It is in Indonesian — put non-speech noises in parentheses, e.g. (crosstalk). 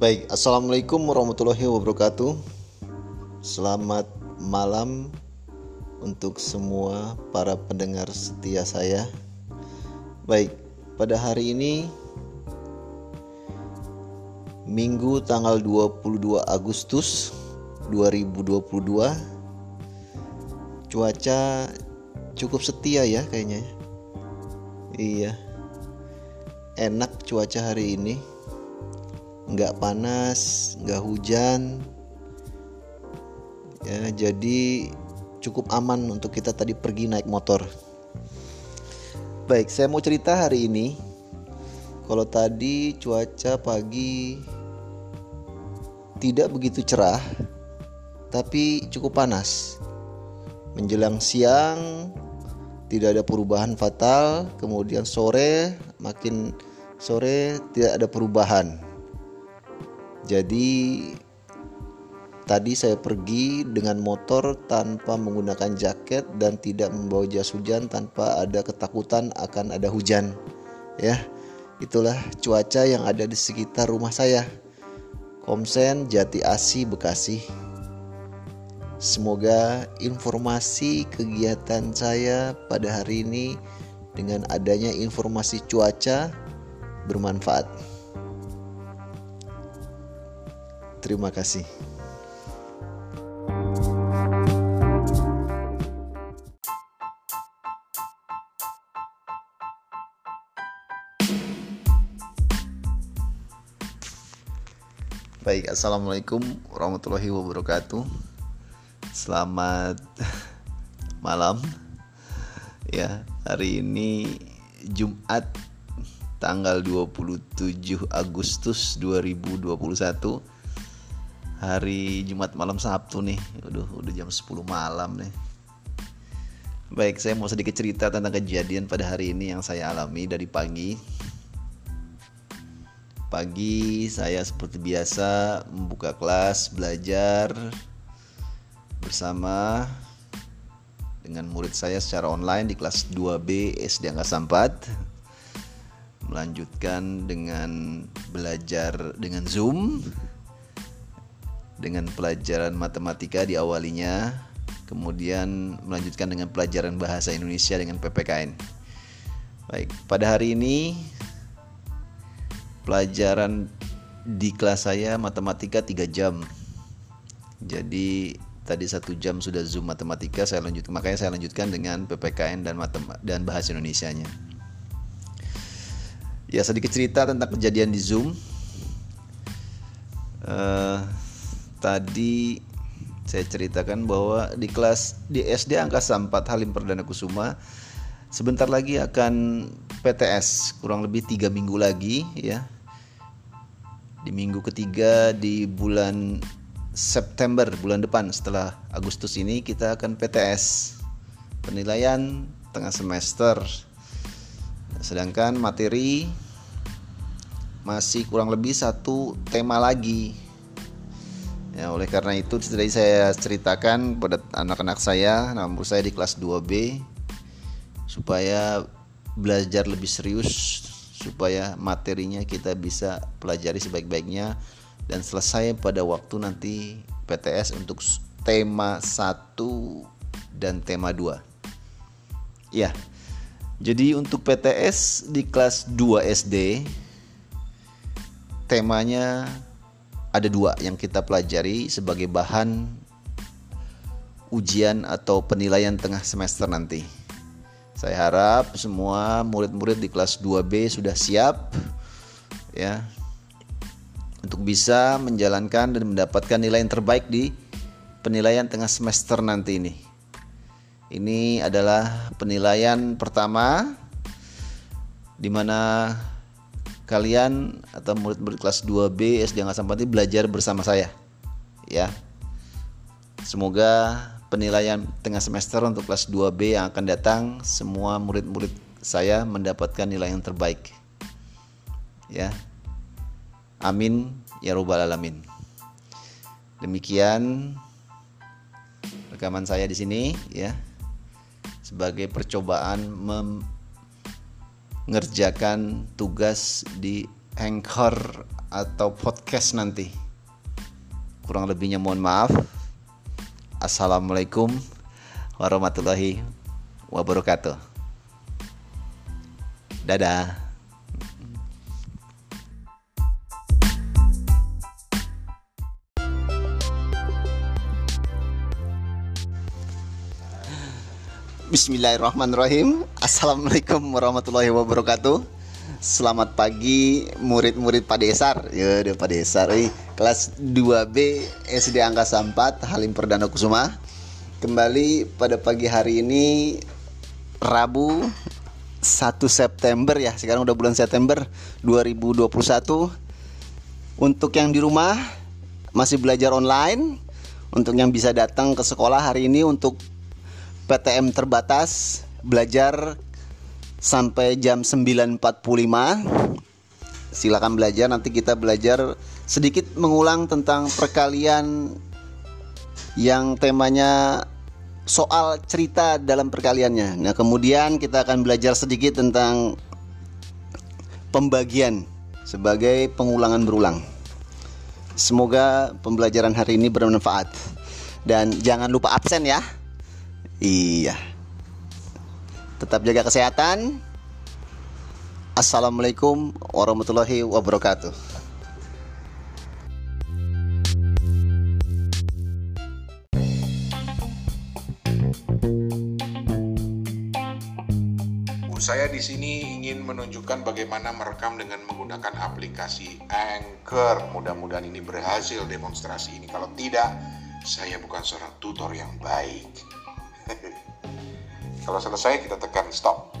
Baik, assalamualaikum warahmatullahi wabarakatuh. Selamat malam untuk semua para pendengar setia saya. Baik, pada hari ini Minggu tanggal 22 Agustus 2022 cuaca cukup setia ya kayaknya. Iya. Enak cuaca hari ini. Nggak panas, nggak hujan. Ya, jadi cukup aman untuk kita tadi pergi naik motor. Baik, saya mau cerita hari ini. Kalau tadi cuaca pagi tidak begitu cerah, tapi cukup panas. Menjelang siang tidak ada perubahan fatal, kemudian sore makin sore tidak ada perubahan. Jadi tadi saya pergi dengan motor tanpa menggunakan jaket dan tidak membawa jas hujan tanpa ada ketakutan akan ada hujan. Ya, itulah cuaca yang ada di sekitar rumah saya. Komsen Jati Asi Bekasi. Semoga informasi kegiatan saya pada hari ini dengan adanya informasi cuaca bermanfaat. Terima kasih. Baik, assalamualaikum warahmatullahi wabarakatuh. Selamat (laughs) malam. Ya, hari ini Jumat tanggal 27 Agustus 2021. Hari Jumat malam Sabtu nih. Udah udah jam 10 malam nih. Baik, saya mau sedikit cerita tentang kejadian pada hari ini yang saya alami dari pagi Pagi saya seperti biasa membuka kelas belajar bersama dengan murid saya secara online di kelas 2B SD Angkasa 4 melanjutkan dengan belajar dengan Zoom dengan pelajaran matematika di awalinya kemudian melanjutkan dengan pelajaran bahasa Indonesia dengan PPKN baik pada hari ini pelajaran di kelas saya matematika 3 jam. Jadi tadi satu jam sudah zoom matematika saya lanjut makanya saya lanjutkan dengan ppkn dan dan bahasa Indonesia nya ya sedikit cerita tentang kejadian di zoom. Uh, tadi saya ceritakan bahwa di kelas di SD Angkasa 4 Halim Perdana Kusuma sebentar lagi akan PTS kurang lebih tiga minggu lagi ya. Di minggu ketiga di bulan September bulan depan setelah Agustus ini kita akan PTS penilaian tengah semester. Sedangkan materi masih kurang lebih satu tema lagi ya oleh karena itu tadi saya ceritakan pada anak-anak saya namun saya di kelas 2B supaya belajar lebih serius supaya materinya kita bisa pelajari sebaik-baiknya dan selesai pada waktu nanti PTS untuk tema 1 dan tema 2. Ya. Jadi untuk PTS di kelas 2 SD temanya ada dua yang kita pelajari sebagai bahan ujian atau penilaian tengah semester nanti. Saya harap semua murid-murid di kelas 2B sudah siap ya untuk bisa menjalankan dan mendapatkan nilai yang terbaik di penilaian tengah semester nanti ini. Ini adalah penilaian pertama di mana kalian atau murid-murid kelas 2B SD Angkasa Pati belajar bersama saya. Ya. Semoga penilaian tengah semester untuk kelas 2B yang akan datang semua murid-murid saya mendapatkan nilai yang terbaik. Ya. Amin ya robbal alamin. Demikian rekaman saya di sini ya. Sebagai percobaan mengerjakan tugas di Anchor atau podcast nanti. Kurang lebihnya mohon maaf. Assalamualaikum warahmatullahi wabarakatuh. Dadah. Bismillahirrahmanirrahim. Assalamualaikum warahmatullahi wabarakatuh. Selamat pagi murid-murid Padesar. Ya udah Padesar eh. Kelas 2B SD Angkasa 4 Halim Perdana Kusuma. Kembali pada pagi hari ini Rabu 1 September ya. Sekarang udah bulan September 2021 Untuk yang di rumah Masih belajar online. Untuk yang bisa datang ke sekolah hari ini Untuk PTM terbatas belajar sampai jam 9.45 silakan belajar nanti kita belajar sedikit mengulang tentang perkalian yang temanya soal cerita dalam perkaliannya. Nah kemudian kita akan belajar sedikit tentang pembagian sebagai pengulangan berulang. Semoga pembelajaran hari ini bermanfaat. Dan jangan lupa absen ya Iya. Tetap jaga kesehatan. Assalamualaikum warahmatullahi wabarakatuh. Saya di sini ingin menunjukkan bagaimana merekam dengan menggunakan aplikasi Anchor. Mudah-mudahan ini berhasil demonstrasi ini. Kalau tidak, saya bukan seorang tutor yang baik. Kalau selesai kita tekan stop.